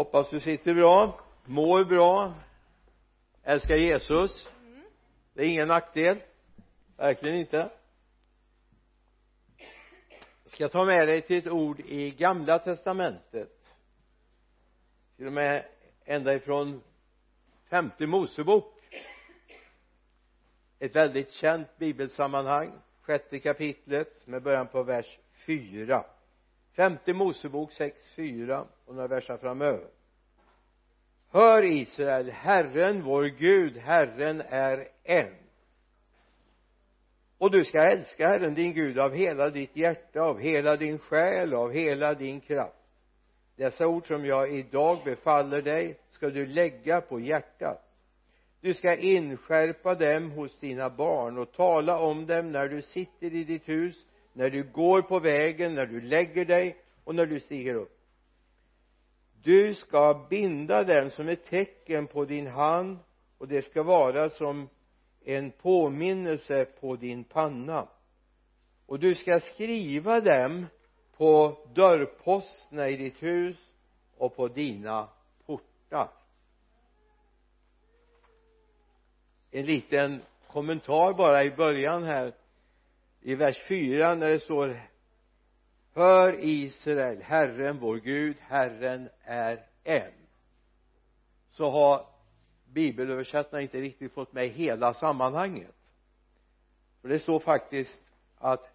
hoppas du sitter bra mår bra älskar Jesus. Det är ingen nackdel. Verkligen inte. Jag ska ta med dig till ett ord i gamla testamentet. Till och med ända ifrån femte mosebok. Ett väldigt känt bibelsammanhang sjätte kapitlet med början på vers 4 femte mosebok 6, 4 och några verser framöver. Hör Israel Herren vår Gud Herren är en. Och du ska älska Herren din Gud av hela ditt hjärta av hela din själ av hela din kraft. Dessa ord som jag idag befaller dig ska du lägga på hjärtat. Du ska inskärpa dem hos dina barn och tala om dem när du sitter i ditt hus när du går på vägen när du lägger dig och när du stiger upp. Du ska binda den som ett tecken på din hand och det ska vara som en påminnelse på din panna. Och du ska skriva dem på dörrposterna i ditt hus och på dina portar. En liten kommentar bara i början här i vers 4 när det står hör Israel Herren vår Gud Herren är en. Så har bibelöversättarna inte riktigt fått med hela sammanhanget. För det står faktiskt att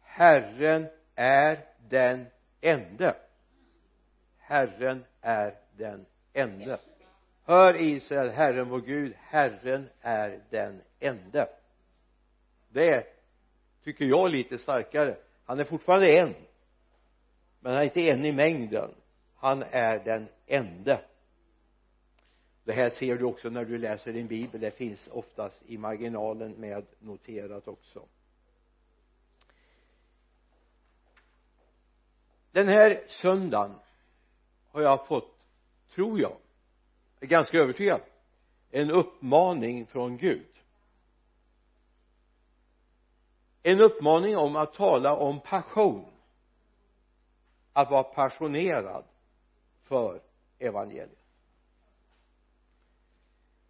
Herren är den ende. Herren är den ende. Hör Israel Herren vår Gud Herren är den ende. Det är tycker jag lite starkare. Han är fortfarande en. Men han är inte en i mängden. Han är den ende. Det här ser du också när du läser din bibel. Det finns oftast i marginalen med noterat också. Den här söndagen har jag fått tror jag är ganska övertygad en uppmaning från Gud en uppmaning om att tala om passion. Att vara passionerad för evangeliet.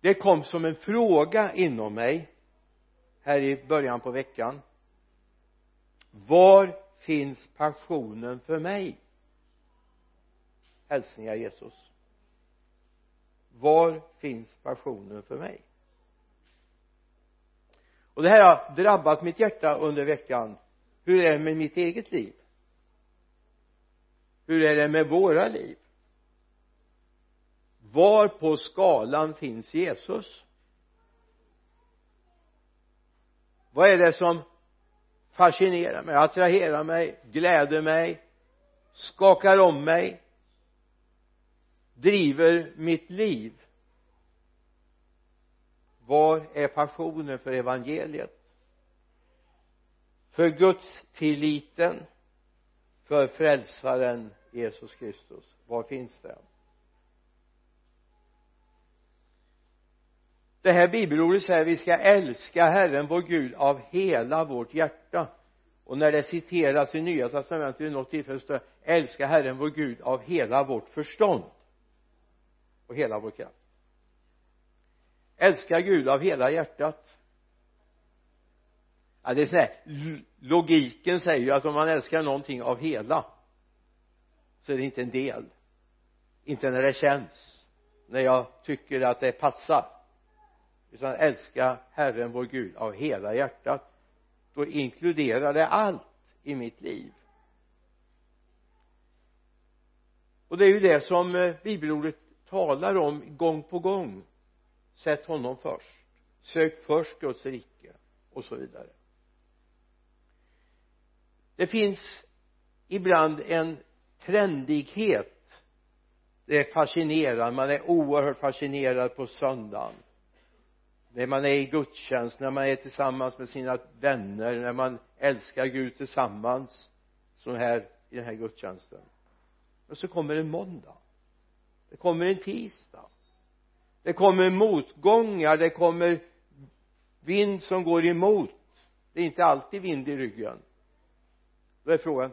Det kom som en fråga inom mig här i början på veckan. Var finns passionen för mig? Hälsningar Jesus. Var finns passionen för mig? Och det här har drabbat mitt hjärta under veckan. Hur är det med mitt eget liv? Hur är det med våra liv? Var på skalan finns Jesus? Vad är det som fascinerar mig, attraherar mig, gläder mig skakar om mig driver mitt liv? Var är passionen för evangeliet? För Guds tilliten? För frälsaren Jesus Kristus? Var finns den? Det här bibelordet säger vi ska älska Herren vår Gud av hela vårt hjärta. Och när det citeras i nya testamentet vid något tillfälle står älska Herren vår Gud av hela vårt förstånd. Och hela vår kraft älska Gud av hela hjärtat. Ja det är så här logiken säger ju att om man älskar någonting av hela så är det inte en del. Inte när det känns när jag tycker att det passar. Utan älska Herren vår Gud av hela hjärtat. Då inkluderar det allt i mitt liv. Och det är ju det som eh, bibelordet talar om gång på gång sätt honom först. Sök först Guds rike och så vidare. Det finns ibland en trendighet. Det är fascinerande. Man är oerhört fascinerad på söndagen. När man är i gudstjänst, när man är tillsammans med sina vänner, när man älskar Gud tillsammans så här i den här gudstjänsten. Och så kommer en måndag. Det kommer en tisdag det kommer motgångar, det kommer vind som går emot. Det är inte alltid vind i ryggen. Då är frågan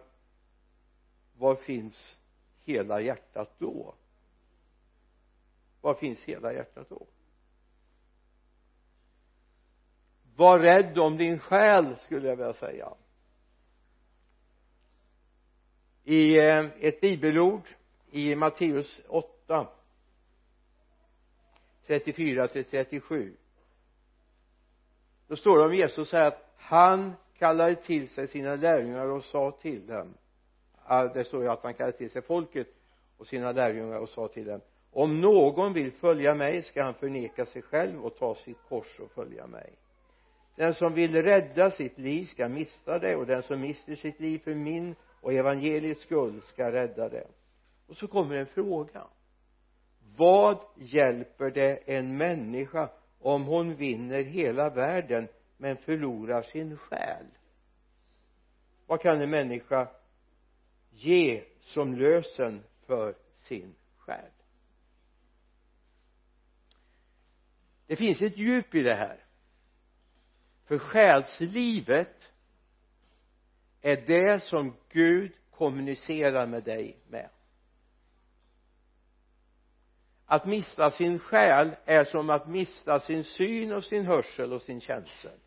var finns hela hjärtat då? Var finns hela hjärtat då? Var rädd om din själ skulle jag vilja säga. I eh, ett bibelord i Matteus 8 34 till 37 då står det om Jesus så här att han kallade till sig sina lärjungar och sa till dem. Det står ju att han kallade till sig folket och sina lärjungar och sa till dem om någon vill följa mig ska han förneka sig själv och ta sitt kors och följa mig. Den som vill rädda sitt liv ska mista det och den som mister sitt liv för min och evangeliets skull ska rädda det. Och så kommer en fråga vad hjälper det en människa om hon vinner hela världen men förlorar sin själ? Vad kan en människa ge som lösen för sin själ? Det finns ett djup i det här. För själslivet är det som Gud kommunicerar med dig med att mista sin själ är som att mista sin syn och sin hörsel och sin känsel.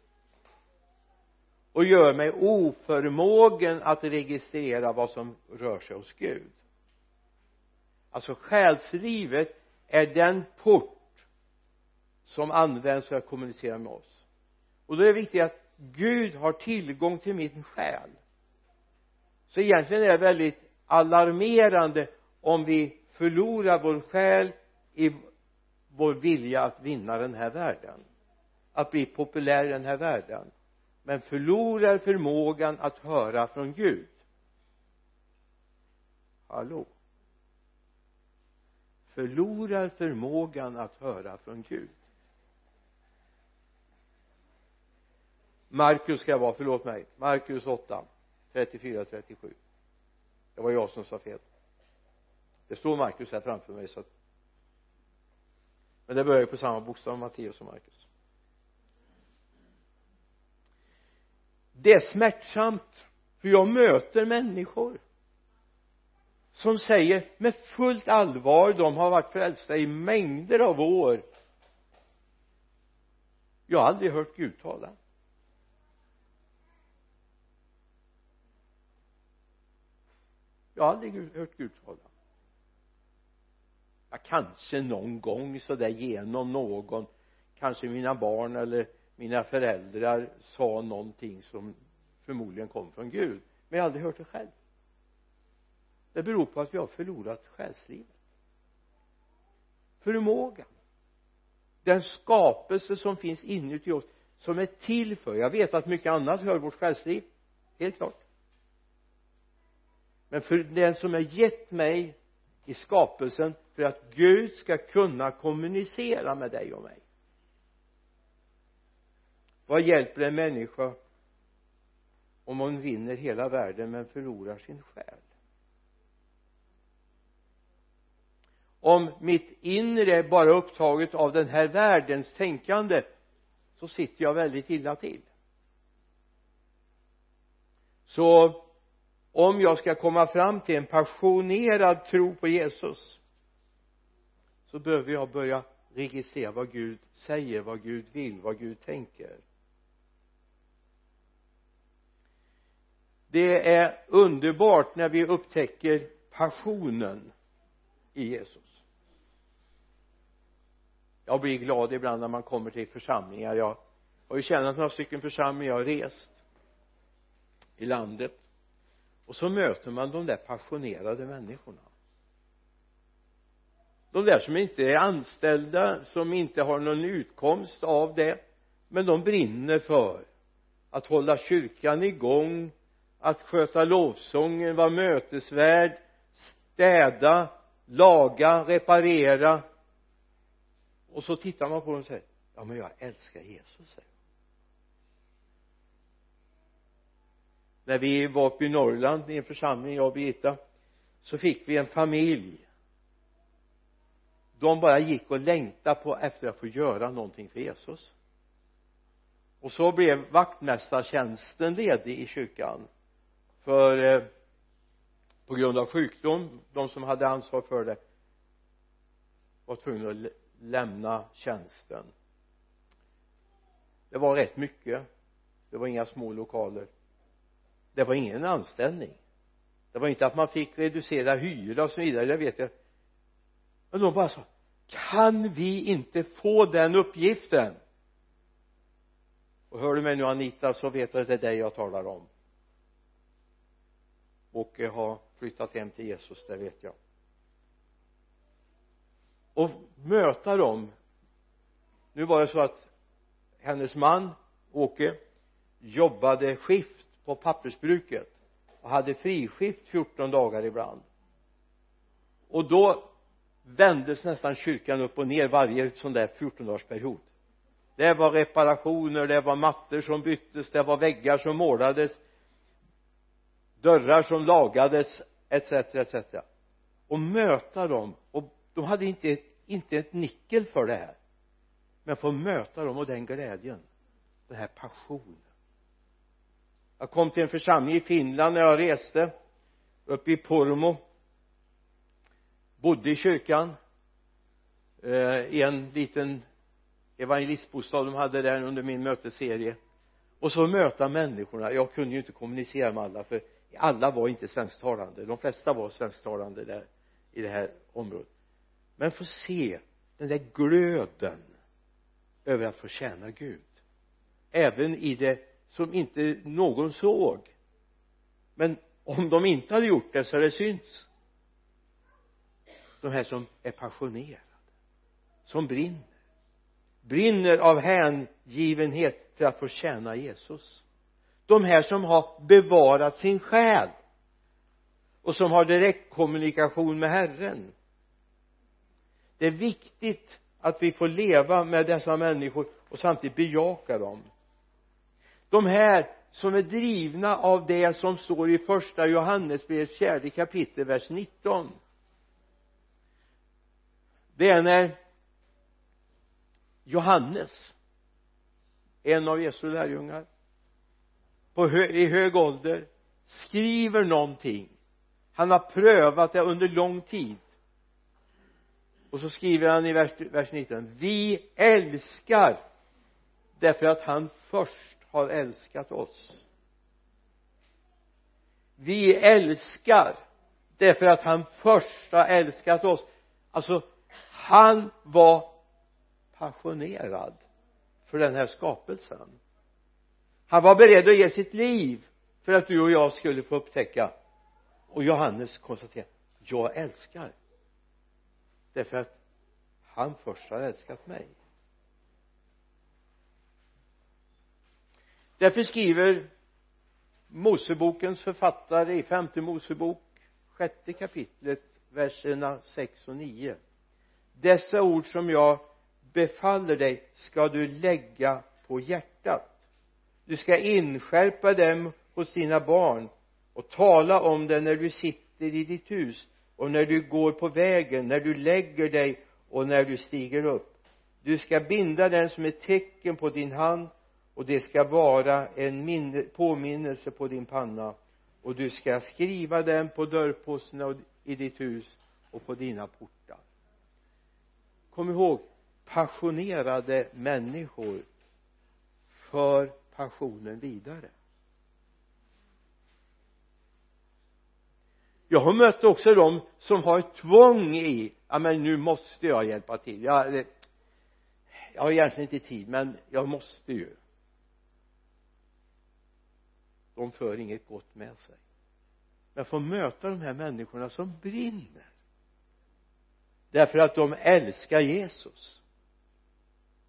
Och gör mig oförmågen att registrera vad som rör sig hos Gud. Alltså själslivet är den port som används för att kommunicera med oss. Och då är det viktigt att Gud har tillgång till min själ. Så egentligen är det väldigt alarmerande om vi förlorar vår själ i vår vilja att vinna den här världen att bli populär i den här världen men förlorar förmågan att höra från Gud. Hallå? Förlorar förmågan att höra från Gud. Markus ska jag vara, förlåt mig. Markus 8 34 37 det var jag som sa fel. Det står Markus här framför mig så att men det börjar ju på samma bokstav Matteus och Markus det är smärtsamt för jag möter människor som säger med fullt allvar de har varit frälsta i mängder av år. Jag har aldrig hört Gud tala. Jag har aldrig hört Gud tala ja, kanske någon gång sådär genom någon. Kanske mina barn eller mina föräldrar sa någonting som förmodligen kom från Gud. Men jag har aldrig hört det själv. Det beror på att vi har förlorat själslivet. Förmågan. Den skapelse som finns inuti oss som är till för. Jag vet att mycket annat hör vårt själsliv. Helt klart. Men för den som är gett mig i skapelsen för att Gud ska kunna kommunicera med dig och mig. Vad hjälper en människa om hon vinner hela världen men förlorar sin själ? Om mitt inre är bara upptaget av den här världens tänkande så sitter jag väldigt illa till. Så om jag ska komma fram till en passionerad tro på Jesus så behöver jag börja registrera vad Gud säger, vad Gud vill, vad Gud tänker. Det är underbart när vi upptäcker passionen i Jesus. Jag blir glad ibland när man kommer till församlingar. Jag har ju tjänat några stycken församlingar. Jag har rest i landet och så möter man de där passionerade människorna. De där som inte är anställda som inte har någon utkomst av det men de brinner för att hålla kyrkan igång att sköta lovsången, vara mötesvärd städa, laga, reparera. Och så tittar man på dem och säger ja men jag älskar Jesus när vi var uppe i Norrland i en församling jag och Birgitta så fick vi en familj. De bara gick och längtade på efter att få göra någonting för Jesus. Och så blev vaktmästartjänsten ledig i kyrkan. För eh, på grund av sjukdom de som hade ansvar för det var tvungna att lämna tjänsten. Det var rätt mycket. Det var inga små lokaler det var ingen anställning. Det var inte att man fick reducera hyra och så vidare det vet jag. Men de bara sa kan vi inte få den uppgiften? Och hör du mig nu Anita så vet du att det är dig jag talar om. Och har flyttat hem till Jesus det vet jag. Och möta dem. Nu var det så att hennes man Åke jobbade skift på pappersbruket och hade friskift 14 dagar ibland. Och då vändes nästan kyrkan upp och ner varje sån där 14 dagars period det var reparationer, det var mattor som byttes, det var väggar som målades dörrar som lagades etc etc och möta dem och de hade inte inte ett nickel för det här. Men få möta dem och den glädjen den här passionen jag kom till en församling i Finland när jag reste uppe i Pormo. Bodde i kyrkan eh, i en liten evangelistbostad de hade där under min mötesserie och så möta människorna. Jag kunde ju inte kommunicera med alla för alla var inte svensktalande. De flesta var svensktalande där i det här området. Men få se den där glöden över att få tjäna Gud. Även i det som inte någon såg. Men om de inte hade gjort det så hade det synts. De här som är passionerade som brinner brinner av hängivenhet för att få tjäna Jesus. De här som har bevarat sin själ och som har direktkommunikation med Herren. Det är viktigt att vi får leva med dessa människor och samtidigt bejaka dem de här som är drivna av det som står i första Johannesbrevets fjärde kapitel vers 19 det är när Johannes en av Jesu lärjungar på hö i hög ålder skriver någonting. Han har prövat det under lång tid. Och så skriver han i vers, vers 19 vi älskar därför att han först har älskat oss. Vi älskar därför att han först har älskat oss. Alltså han var passionerad för den här skapelsen. Han var beredd att ge sitt liv för att du och jag skulle få upptäcka. Och Johannes konstaterar jag älskar. Därför att han först har älskat mig. Därför skriver Mosebokens författare i femte Mosebok sjätte kapitlet verserna 6 och 9 dessa ord som jag befaller dig ska du lägga på hjärtat. Du ska inskärpa dem hos dina barn och tala om det när du sitter i ditt hus och när du går på vägen när du lägger dig och när du stiger upp. Du ska binda den som ett tecken på din hand och det ska vara en minne, påminnelse på din panna. Och du ska skriva den på dörrposterna i ditt hus och på dina portar. Kom ihåg passionerade människor för passionen vidare. Jag har mött också de som har ett tvång i ja men nu måste jag hjälpa till. Jag, jag har egentligen inte tid men jag måste ju de för inget gott med sig. Men få möta de här människorna som brinner. Därför att de älskar Jesus.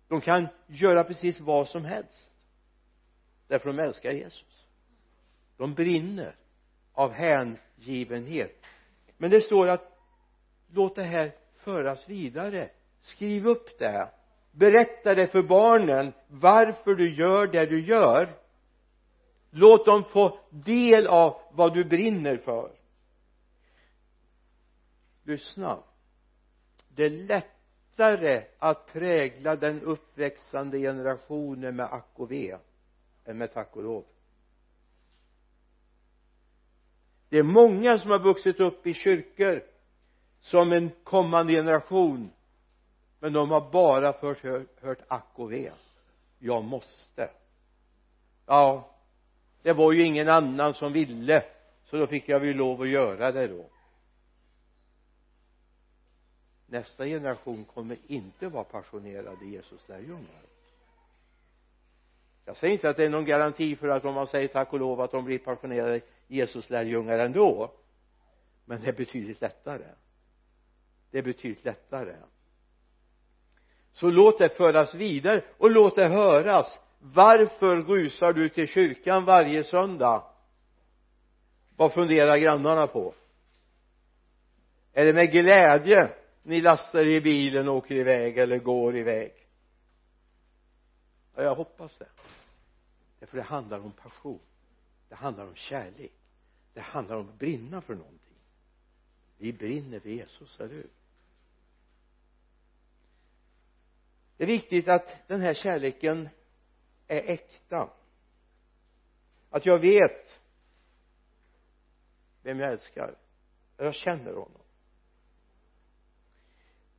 De kan göra precis vad som helst. Därför de älskar Jesus. De brinner av hängivenhet. Men det står att låt det här föras vidare. Skriv upp det berätta det för barnen varför du gör det du gör låt dem få del av vad du brinner för. Lyssna. Det är lättare att prägla den uppväxande generationen med ack och ve än med tack och lov. Det är många som har vuxit upp i kyrkor som en kommande generation men de har bara först hört, hört ack och ve. Jag måste. Ja det var ju ingen annan som ville så då fick jag ju lov att göra det då. Nästa generation kommer inte vara passionerade Jesus lärjungar. Jag säger inte att det är någon garanti för att om man säger tack och lov att de blir passionerade Jesus lärjungar ändå. Men det är betydligt lättare. Det är betydligt lättare. Så låt det föras vidare och låt det höras varför rusar du till kyrkan varje söndag? Vad funderar grannarna på? Är det med glädje ni lastar i bilen och åker iväg eller går iväg? Ja jag hoppas det. Därför det handlar om passion. Det handlar om kärlek. Det handlar om att brinna för någonting. Vi brinner för Jesus, eller hur? Det är viktigt att den här kärleken är äkta. Att jag vet vem jag älskar. Jag känner honom.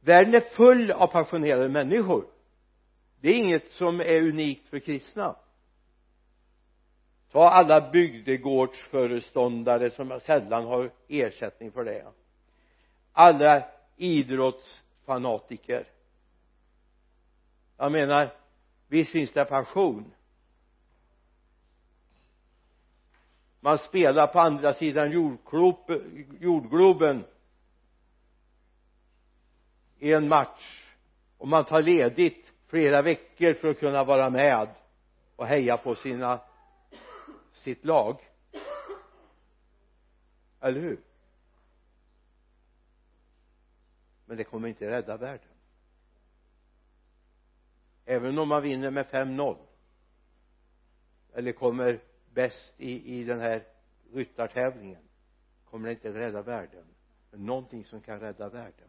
Världen är full av passionerade människor. Det är inget som är unikt för kristna. Ta alla bygdegårdsföreståndare som sällan har ersättning för det. Alla idrottsfanatiker. Jag menar visst finns det passion? Man spelar på andra sidan jordgloben i en match. Och man tar ledigt flera veckor för att kunna vara med och heja på sina sitt lag. Eller hur? Men det kommer inte rädda världen även om man vinner med 5-0 eller kommer bäst i, i den här ryttartävlingen kommer det inte rädda världen. Men någonting som kan rädda världen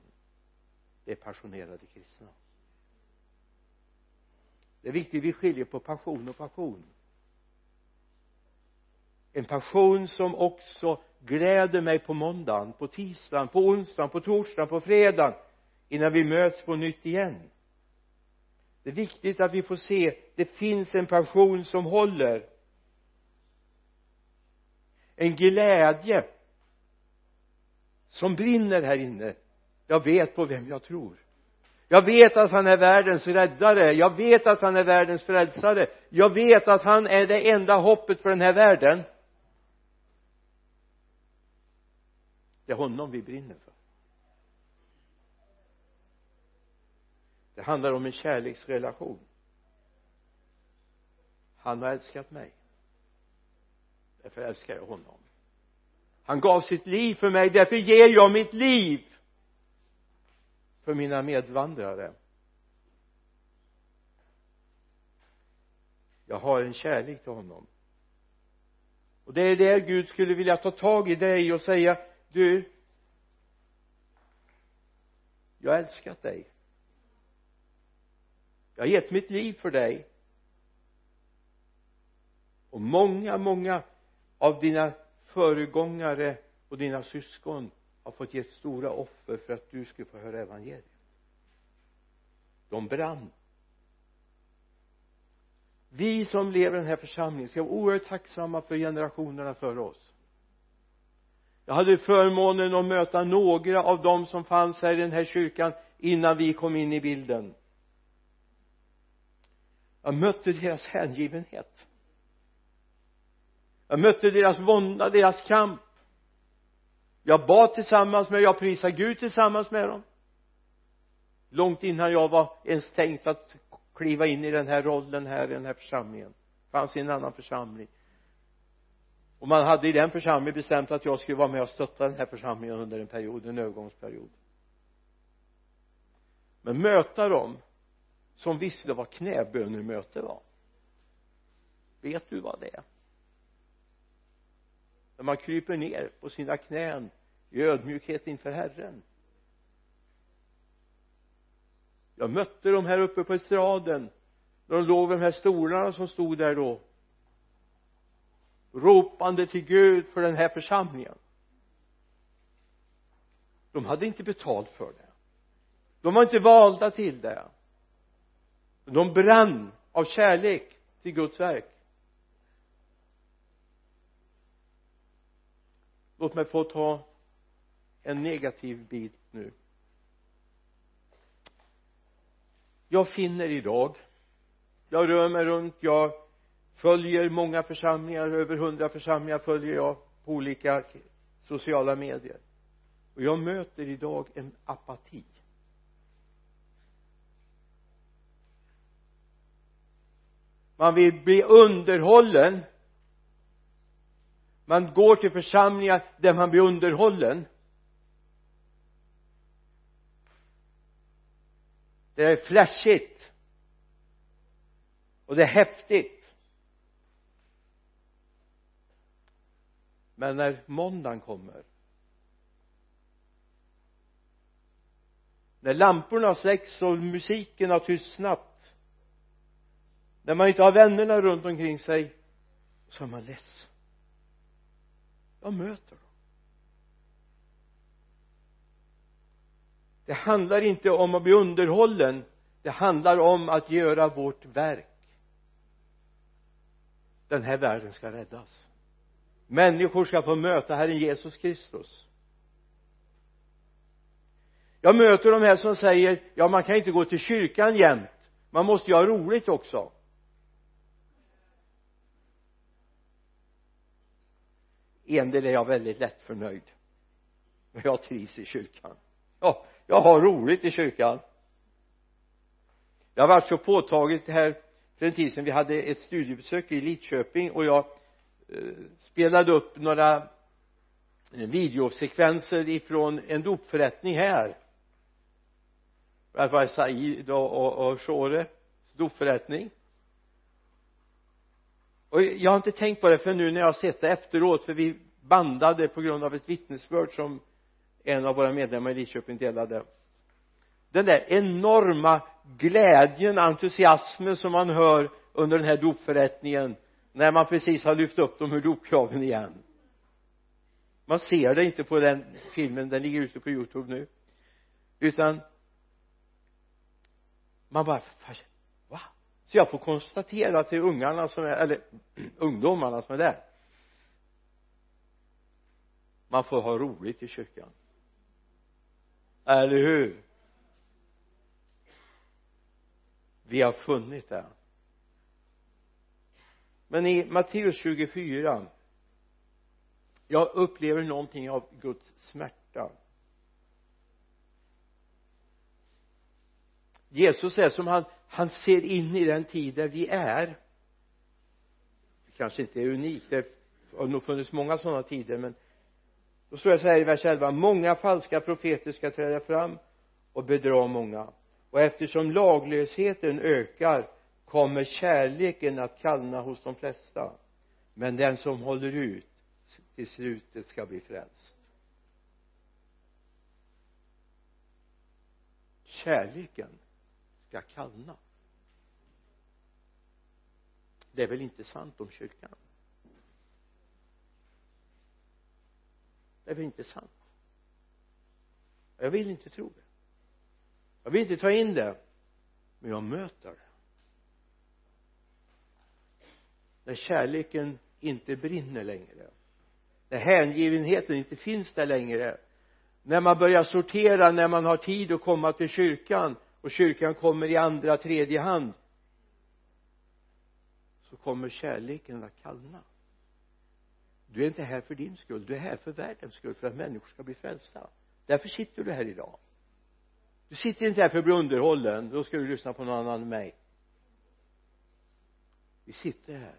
det är passionerade kristna. Det är viktigt vi skiljer på passion och passion. En passion som också gläder mig på måndagen, på tisdagen, på onsdagen, på torsdagen, på fredagen innan vi möts på nytt igen det är viktigt att vi får se det finns en passion som håller. En glädje som brinner här inne. Jag vet på vem jag tror. Jag vet att han är världens räddare. Jag vet att han är världens frälsare. Jag vet att han är det enda hoppet för den här världen. Det är honom vi brinner för. Det handlar om en kärleksrelation. Han har älskat mig. Därför älskar jag honom. Han gav sitt liv för mig. Därför ger jag mitt liv för mina medvandrare. Jag har en kärlek till honom. Och det är det Gud skulle vilja ta tag i dig och säga du jag har älskat dig jag har gett mitt liv för dig. Och många många av dina föregångare och dina syskon har fått ge stora offer för att du skulle få höra evangeliet. De brann. Vi som lever i den här församlingen ska vara oerhört tacksamma för generationerna före oss. Jag hade förmånen att möta några av dem som fanns här i den här kyrkan innan vi kom in i bilden jag mötte deras hängivenhet. Jag mötte deras vånda, deras kamp. Jag bad tillsammans med, jag prisade Gud tillsammans med dem. Långt innan jag var ens tänkt att kliva in i den här rollen här i den här församlingen. Fanns i en annan församling. Och man hade i den församlingen bestämt att jag skulle vara med och stötta den här församlingen under en period, en övergångsperiod. Men möta dem som visste vad knäbönemöte var. Vet du vad det är? När man kryper ner på sina knän i ödmjukhet inför Herren. Jag mötte dem här uppe på estraden. När de låg vid de här stolarna som stod där då. Ropande till Gud för den här församlingen. De hade inte betalt för det. De var inte valda till det de brann av kärlek till Guds verk. Låt mig få ta en negativ bit nu. Jag finner idag jag rör mig runt jag följer många församlingar över hundra församlingar följer jag på olika sociala medier. Och jag möter idag en apati. Man vill bli underhållen. Man går till församlingar där man blir underhållen. Det är flashigt. Och det är häftigt. Men när måndagen kommer när lamporna släcks och musiken har tystnat när man inte har vännerna runt omkring sig så är man less. Jag möter dem det handlar inte om att bli underhållen. Det handlar om att göra vårt verk. Den här världen ska räddas. Människor ska få möta Herren Jesus Kristus. Jag möter de här som säger ja man kan inte gå till kyrkan jämt. Man måste ju ha roligt också. En del är jag väldigt lätt förnöjd men jag trivs i kyrkan. Ja jag har roligt i kyrkan. Det har varit så påtagligt här för en tid sedan. Vi hade ett studiebesök i Lidköping och jag eh, spelade upp några eh, videosekvenser ifrån en dopförrättning här. Det var Said och, och, och Shore dopförrättning och jag har inte tänkt på det för nu när jag har sett det efteråt för vi bandade på grund av ett vittnesbörd som en av våra medlemmar i Lidköping delade. Den där enorma glädjen, entusiasmen som man hör under den här dopförrättningen när man precis har lyft upp dem ur dopgraven igen. Man ser det inte på den filmen, den ligger ute på youtube nu. Utan man bara så jag får konstatera till ungarna som är eller ungdomarna som är där. Man får ha roligt i kyrkan. Eller hur? Vi har funnit det. Men i Matteus 24 jag upplever någonting av Guds smärta. Jesus är som han han ser in i den tid där vi är. Det kanske inte är unikt. Det har nog funnits många sådana tider men då står det så här i vers 11 många falska profeter ska träda fram och bedra många. Och eftersom laglösheten ökar kommer kärleken att kallna hos de flesta. Men den som håller ut till slutet ska bli frälst. Kärleken ska kallna. Det är väl inte sant om kyrkan? Det är väl inte sant? Jag vill inte tro det. Jag vill inte ta in det men jag möter det. När kärleken inte brinner längre när hängivenheten inte finns där längre när man börjar sortera när man har tid att komma till kyrkan och kyrkan kommer i andra tredje hand. Så kommer kärleken att kallna. Du är inte här för din skull. Du är här för världens skull för att människor ska bli frälsta. Därför sitter du här idag. Du sitter inte här för att bli underhållen. Då ska du lyssna på någon annan än mig. Vi sitter här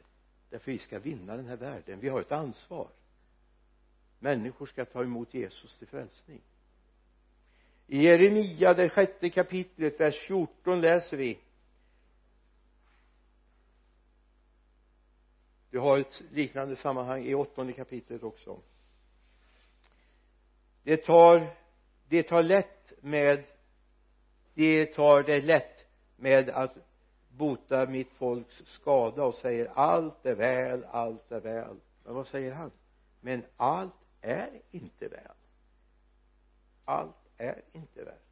därför vi ska vinna den här världen. Vi har ett ansvar. Människor ska ta emot Jesus till frälsning i Jeremia det sjätte kapitlet vers 14 läser vi. Du har ett liknande sammanhang i åttonde kapitlet också. Det tar det tar lätt med det tar det lätt med att bota mitt folks skada och säger allt är väl, allt är väl. Men vad säger han? Men allt är inte väl. Allt är inte värt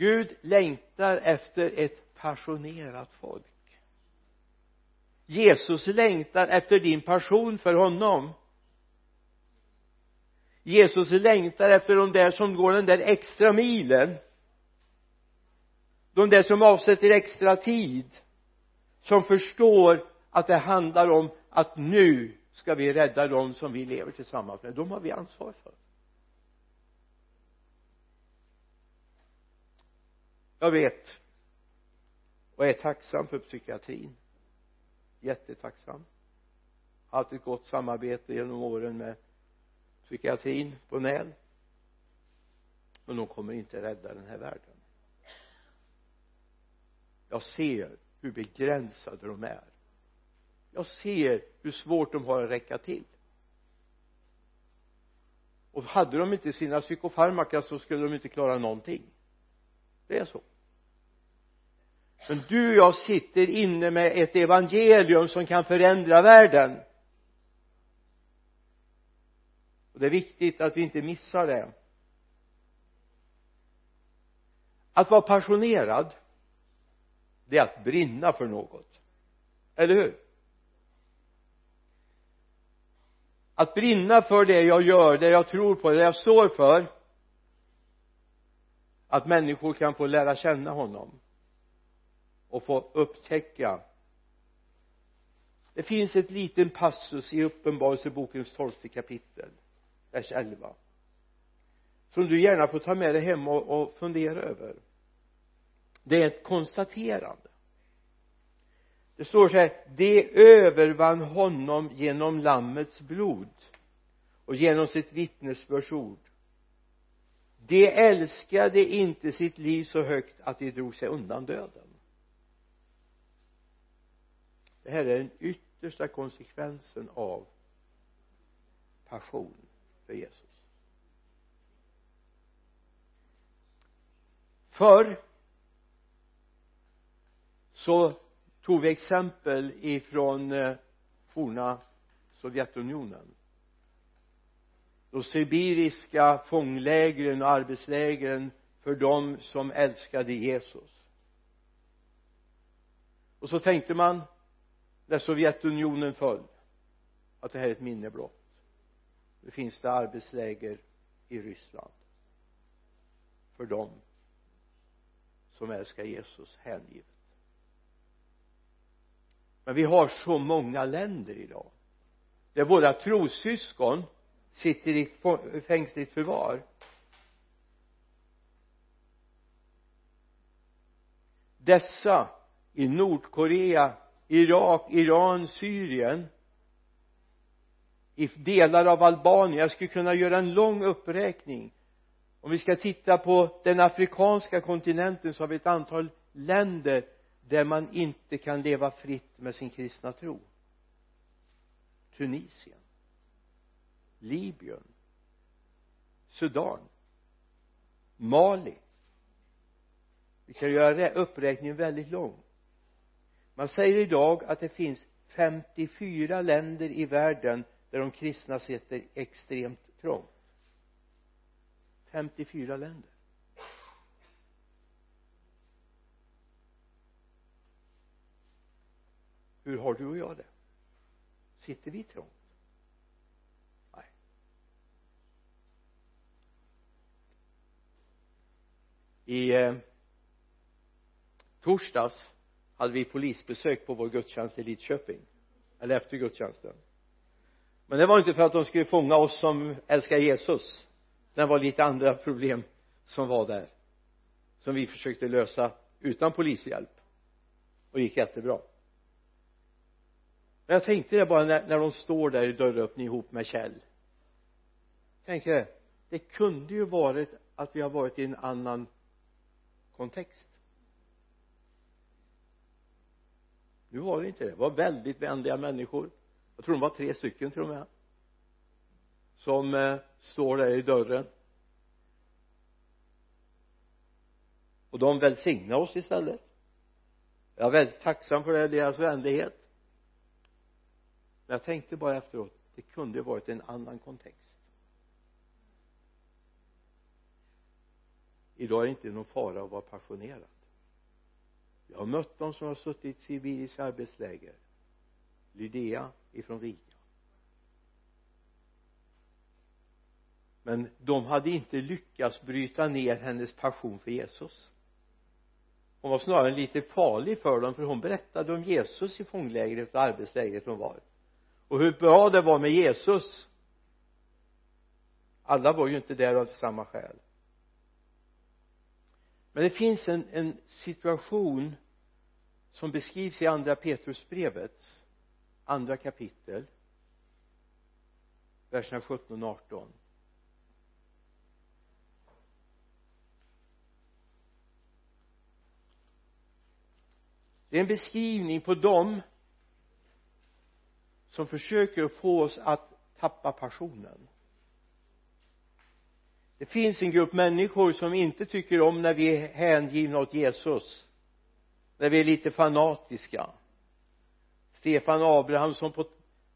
Gud längtar efter ett passionerat folk. Jesus längtar efter din passion för honom. Jesus längtar efter de där som går den där extra milen. De där som avsätter extra tid. Som förstår att det handlar om att nu ska vi rädda dem som vi lever tillsammans med? De har vi ansvar för jag vet och är tacksam för psykiatrin. Jättetacksam. Haft ett gott samarbete genom åren med psykiatrin på NÄL. Men de kommer inte rädda den här världen. Jag ser hur begränsade de är jag ser hur svårt de har att räcka till. Och hade de inte sina psykofarmaka så skulle de inte klara någonting. Det är så. Men du och jag sitter inne med ett evangelium som kan förändra världen. Och det är viktigt att vi inte missar det. Att vara passionerad det är att brinna för något. Eller hur? Att brinna för det jag gör, det jag tror på, det jag står för. Att människor kan få lära känna honom. Och få upptäcka. Det finns ett liten passus i uppenbarelsebokens tolfte kapitel vers 11 som du gärna får ta med dig hem och, och fundera över. Det är ett konstaterande det står så här de övervann honom genom lammets blod och genom sitt vittnesbördsord de älskade inte sitt liv så högt att de drog sig undan döden. Det här är den yttersta konsekvensen av passion för Jesus. Förr så tog vi exempel ifrån eh, forna Sovjetunionen. De sibiriska fånglägren och arbetslägren för dem som älskade Jesus. Och så tänkte man när Sovjetunionen föll att det här är ett minne blott. Nu finns det arbetsläger i Ryssland för dem som älskar Jesus hängivet men vi har så många länder idag. Där våra trossyskon sitter i fängsligt förvar. Dessa i Nordkorea Irak, Iran, Syrien i delar av Albanien. Jag skulle kunna göra en lång uppräkning. Om vi ska titta på den afrikanska kontinenten så har vi ett antal länder där man inte kan leva fritt med sin kristna tro. Tunisien Libyen Sudan Mali. Vi kan göra uppräkningen väldigt lång. Man säger idag att det finns 54 länder i världen där de kristna sitter extremt trångt. 54 länder. Hur har du och jag det? Sitter vi trångt? Nej. I eh, torsdags hade vi polisbesök på vår gudstjänst i Lidköping. Eller efter gudstjänsten. Men det var inte för att de skulle fånga oss som älskar Jesus. Det var lite andra problem som var där som vi försökte lösa utan polishjälp. Och det gick jättebra men jag tänkte det bara när, när de står där i dörröppningen ihop med Kjell. Tänkte det kunde ju varit att vi har varit i en annan kontext. Nu var det inte det. Det var väldigt vänliga människor. Jag tror de var tre stycken till och med. Som eh, står där i dörren. Och de välsignade oss istället. Jag är väldigt tacksam för det, deras vänlighet men jag tänkte bara efteråt det kunde varit en annan kontext. Idag är det inte någon fara att vara passionerad. Jag har mött dem som har suttit i sibiriska arbetsläger. Lydea ifrån Riga. Men de hade inte lyckats bryta ner hennes passion för Jesus. Hon var snarare lite farlig för dem för hon berättade om Jesus i fånglägret och arbetslägret hon var och hur bra det var med Jesus. Alla var ju inte där av samma skäl. Men det finns en, en situation som beskrivs i andra Petrusbrevet andra kapitel verserna 17 och 18 det är en beskrivning på dem som försöker få oss att tappa passionen. Det finns en grupp människor som inte tycker om när vi är hängivna åt Jesus när vi är lite fanatiska. Stefan Abrahamsson på,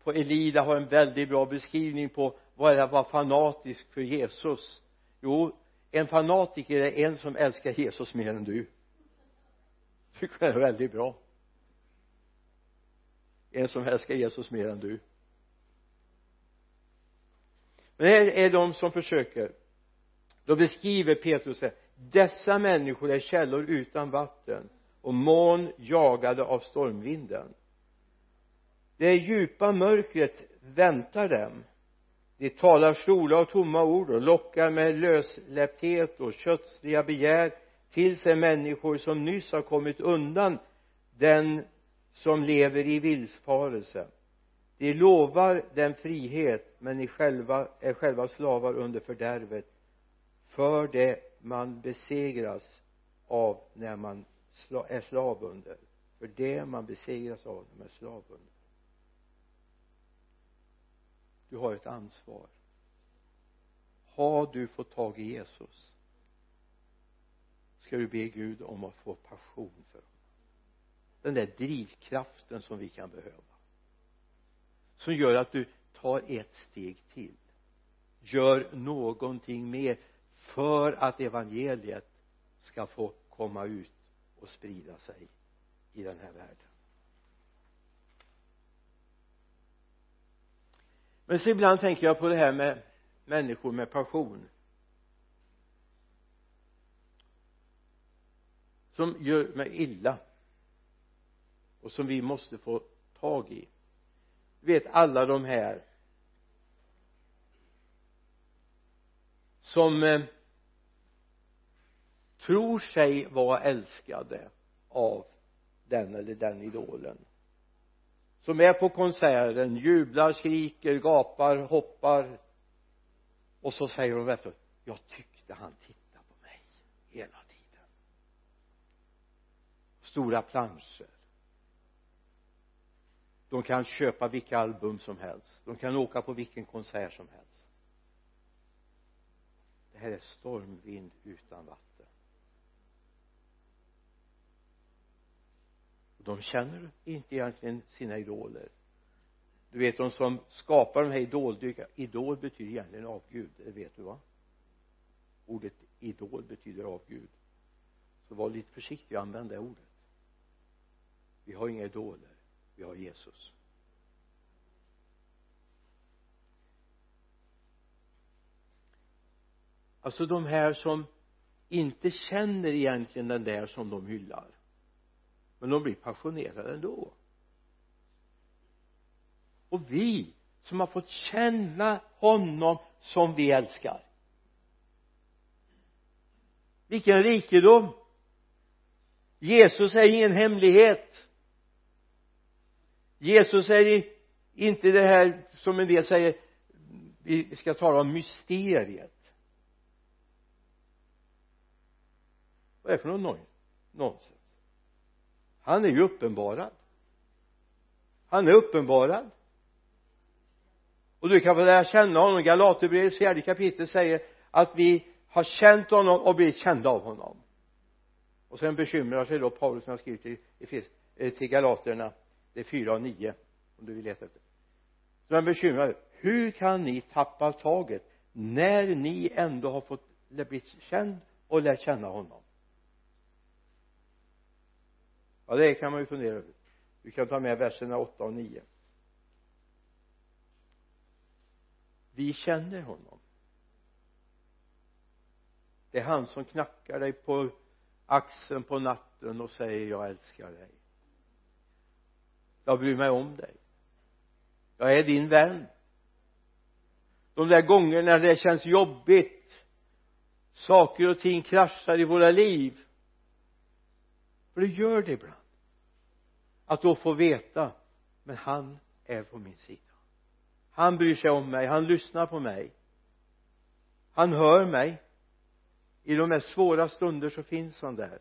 på Elida har en väldigt bra beskrivning på vad är det att vara fanatisk för Jesus. Jo en fanatiker är en som älskar Jesus mer än du. Tycker det är väldigt bra en som älskar Jesus mer än du. Men här är de som försöker. Då beskriver Petrus det. Dessa människor är källor utan vatten och moln jagade av stormvinden. Det djupa mörkret väntar dem. De talar stora och tomma ord och lockar med lössläppthet och kötsliga begär till sig människor som nyss har kommit undan den som lever i villfarelse de lovar den frihet men ni själva, är själva slavar under fördärvet för det man besegras av när man är slav under. För det man besegras av när man är slav under. Du har ett ansvar. Har du fått tag i Jesus? Ska du be Gud om att få passion för honom? Den där drivkraften som vi kan behöva. Som gör att du tar ett steg till. Gör någonting mer för att evangeliet ska få komma ut och sprida sig i den här världen. Men så ibland tänker jag på det här med människor med passion. Som gör mig illa och som vi måste få tag i. Du vet alla de här som eh, tror sig vara älskade av den eller den idolen. Som är på konserten jublar, skriker, gapar, hoppar. Och så säger de efteråt jag tyckte han tittade på mig hela tiden. Stora planscher de kan köpa vilka album som helst. De kan åka på vilken konsert som helst. Det här är stormvind utan vatten. De känner inte egentligen sina idoler. Du vet de som skapar de här idoldyrkarna idol betyder egentligen avgud det vet du va? Ordet idol betyder avgud. Så var lite försiktig och använd det ordet. Vi har inga idoler vi har Jesus. Alltså de här som inte känner egentligen den där som de hyllar. Men de blir passionerade ändå. Och vi som har fått känna honom som vi älskar. Vilken rikedom! Jesus är ingen hemlighet. Jesus är inte det här som en del säger vi ska tala om mysteriet. Vad är det för någon nonsens? Han är ju uppenbarad. Han är uppenbarad. Och du kan få lära känna honom. Galaterbrevets fjärde kapitel säger att vi har känt honom och blivit kända av honom. Och sen bekymrar sig då Paulus när han skriver till, till Galaterna det är fyra och nio om du vill leta efter. Så han bekymrar. Hur kan ni tappa taget när ni ändå har fått blivit känd och lärt känna honom? Ja det kan man ju fundera över. Vi kan ta med verserna 8 och 9 vi känner honom. Det är han som knackar dig på axeln på natten och säger jag älskar dig jag bryr mig om dig. Jag är din vän. De där gångerna det känns jobbigt saker och ting kraschar i våra liv. För det gör det ibland. Att då få veta men han är på min sida. Han bryr sig om mig, han lyssnar på mig. Han hör mig. I de mest svåra stunder så finns han där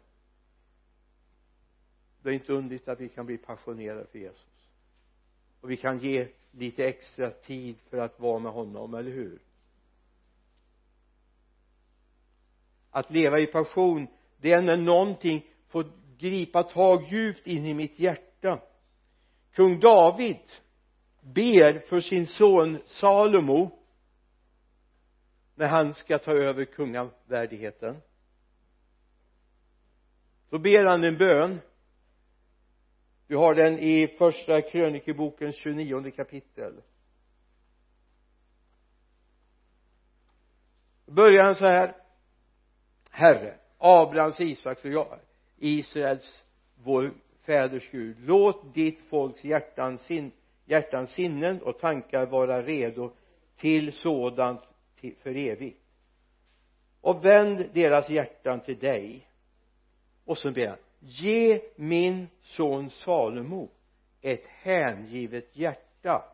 det är inte underligt att vi kan bli passionerade för Jesus. Och vi kan ge lite extra tid för att vara med honom, eller hur? Att leva i passion det är när någonting får gripa tag djupt in i mitt hjärta. Kung David ber för sin son Salomo när han ska ta över kungavärdigheten. Då ber han en bön vi har den i första krönikebokens 29 kapitel. Börjar han så här. Herre Abrahams, Isaks och jag Israels vår fäders Gud låt ditt folks hjärtan sin, hjärtans sinnen och tankar vara redo till sådant till, för evigt. Och vänd deras hjärtan till dig. Och så ber han ge min son Salomo ett hängivet hjärta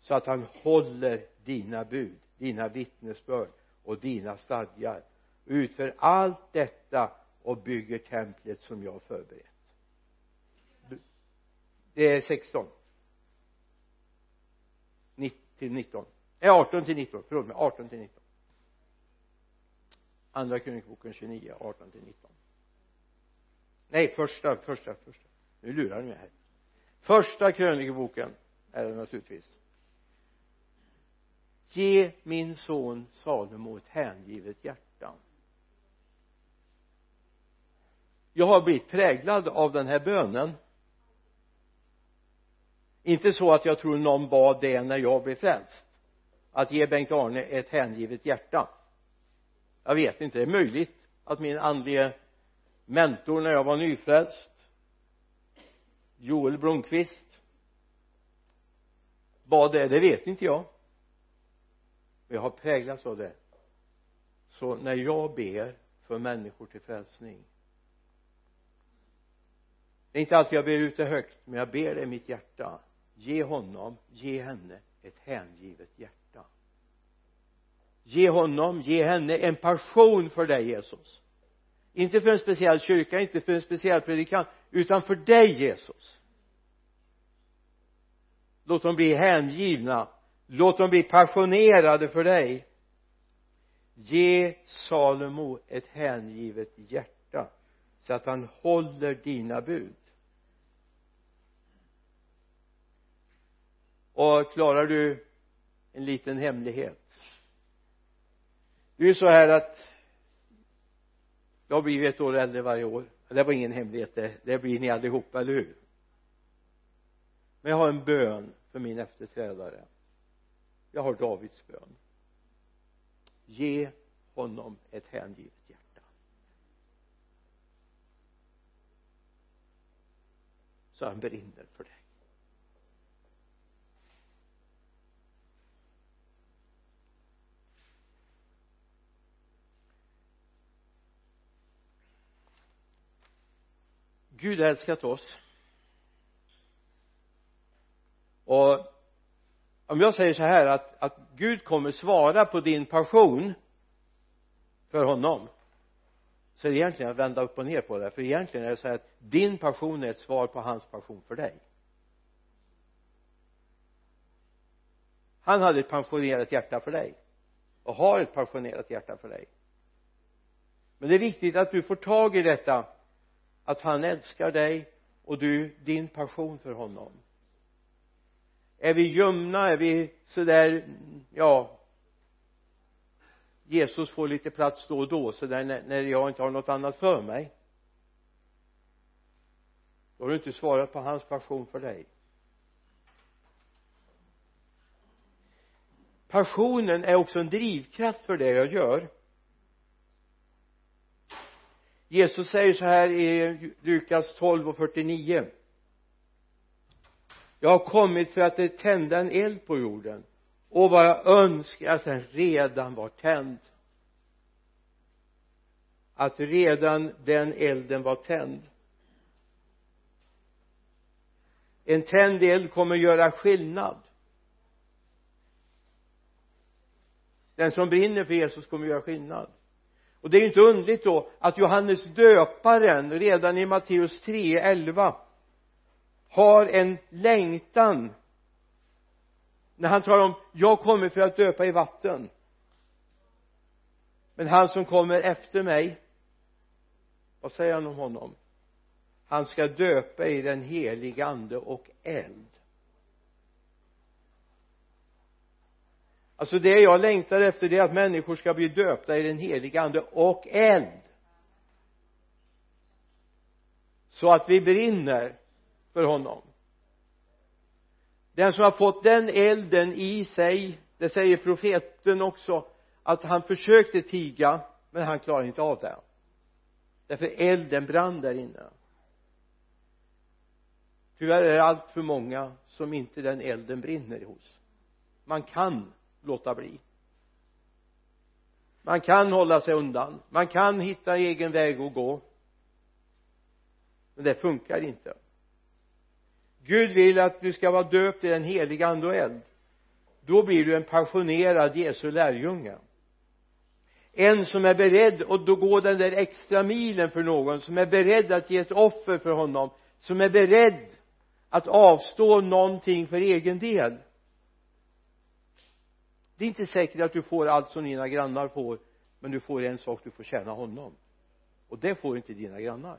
så att han håller dina bud, dina vittnesbörd och dina stadgar. Och utför allt detta och bygger templet som jag förberett. Det är 16 till 19 nej 18 till 19 förlåt mig 18 till 19 andra krönikboken 29 18 till 19 nej första första första. Nu lurar ni mig här. Första krönikeboken är det naturligtvis. Ge min son Salomo ett hängivet hjärta. Jag har blivit präglad av den här bönen. Inte så att jag tror någon bad det när jag blev frälst. Att ge Bengt-Arne ett hängivet hjärta. Jag vet inte, det är möjligt att min andlige mentor när jag var nyfrälst. Joel Blomqvist. Bad det, det vet inte jag. Men jag har präglats av det. Så när jag ber för människor till frälsning. Det är inte alltid jag ber ut det högt men jag ber det i mitt hjärta. Ge honom, ge henne ett hängivet hjärta. Ge honom, ge henne en passion för dig Jesus inte för en speciell kyrka, inte för en speciell predikant utan för dig Jesus. Låt dem bli hängivna. Låt dem bli passionerade för dig. Ge Salomo ett hängivet hjärta så att han håller dina bud. Och klarar du en liten hemlighet? Det är ju så här att jag har blivit ett år äldre varje år. Det var ingen hemlighet det, det blir ni allihopa, eller hur? Men jag har en bön för min efterträdare. Jag har Davids bön. Ge honom ett hängivet hjärta. Så han brinner för dig Gud har älskat oss. Och om jag säger så här att, att Gud kommer svara på din passion för honom så är det egentligen att vända upp och ner på det. För egentligen är det så här att din passion är ett svar på hans passion för dig. Han hade ett passionerat hjärta för dig och har ett passionerat hjärta för dig. Men det är viktigt att du får tag i detta att han älskar dig och du din passion för honom. Är vi ljumna? Är vi sådär ja Jesus får lite plats då och då sådär när jag inte har något annat för mig. Då har du inte svarat på hans passion för dig. Passionen är också en drivkraft för det jag gör. Jesus säger så här i Lukas 12 och 49 jag har kommit för att tända en eld på jorden och vad jag önskar att den redan var tänd. Att redan den elden var tänd. En tänd eld kommer göra skillnad. Den som brinner för Jesus kommer göra skillnad och det är ju inte underligt då att Johannes döparen redan i Matteus 3, 11 har en längtan när han talar om jag kommer för att döpa i vatten. Men han som kommer efter mig vad säger han om honom? Han ska döpa i den helige ande och eld. Alltså det jag längtar efter det är att människor ska bli döpta i den helige ande och eld. Så att vi brinner för honom. Den som har fått den elden i sig det säger profeten också att han försökte tiga men han klarade inte av det. Därför elden brann där inne. Tyvärr är det allt för många som inte den elden brinner hos. Man kan låta bli. Man kan hålla sig undan. Man kan hitta egen väg att gå. Men det funkar inte. Gud vill att du ska vara döpt i den heliga ande och eld. Då blir du en passionerad Jesu lärjunge. En som är beredd att då gå den där extra milen för någon som är beredd att ge ett offer för honom som är beredd att avstå någonting för egen del det är inte säkert att du får allt som dina grannar får men du får en sak du får tjäna honom. Och det får inte dina grannar.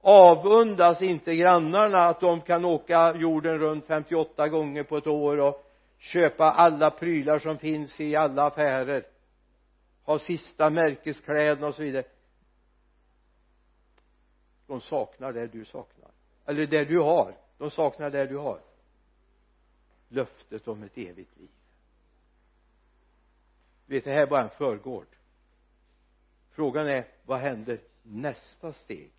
Avundas inte grannarna att de kan åka jorden runt 58 gånger på ett år och köpa alla prylar som finns i alla affärer. Ha sista märkeskläderna och så vidare. De saknar det du saknar. Eller det du har. De saknar det du har löftet om ett evigt liv. Du vet det här är bara en förgård. Frågan är vad händer nästa steg?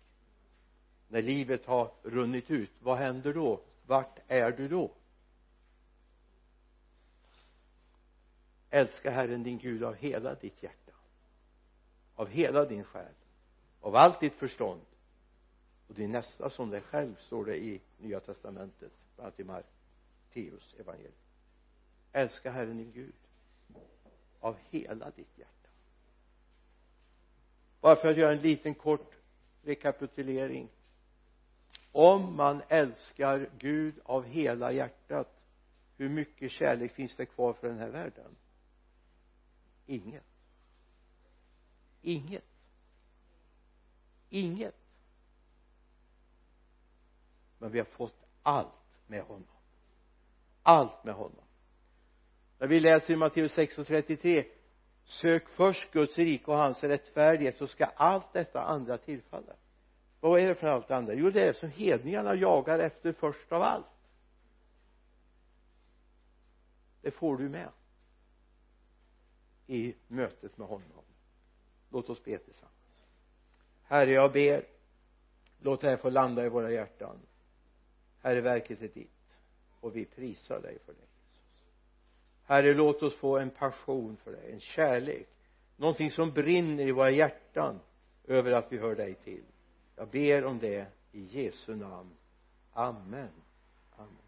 När livet har runnit ut vad händer då? Vart är du då? Älska Herren din Gud av hela ditt hjärta av hela din själ av allt ditt förstånd. Och din nästa som dig själv står det i nya testamentet bland annat i Mark. Matteus evangelium. Älska Herren din Gud av hela ditt hjärta. Bara för att göra en liten kort rekapitulering. Om man älskar Gud av hela hjärtat hur mycket kärlek finns det kvar för den här världen? Inget. Inget. Inget. Men vi har fått allt med honom allt med honom. När vi läser i Matteus 6 och 33 sök först Guds rike och hans rättfärdighet så ska allt detta andra tillfalla. Vad är det för allt det andra? Jo det är det som hedningarna jagar efter först av allt. Det får du med i mötet med honom. Låt oss be tillsammans. Herre jag ber låt det här få landa i våra hjärtan. Herre verket är ditt och vi prisar dig för det Jesus. Herre låt oss få en passion för dig en kärlek. Någonting som brinner i våra hjärtan över att vi hör dig till. Jag ber om det i Jesu namn. Amen. Amen.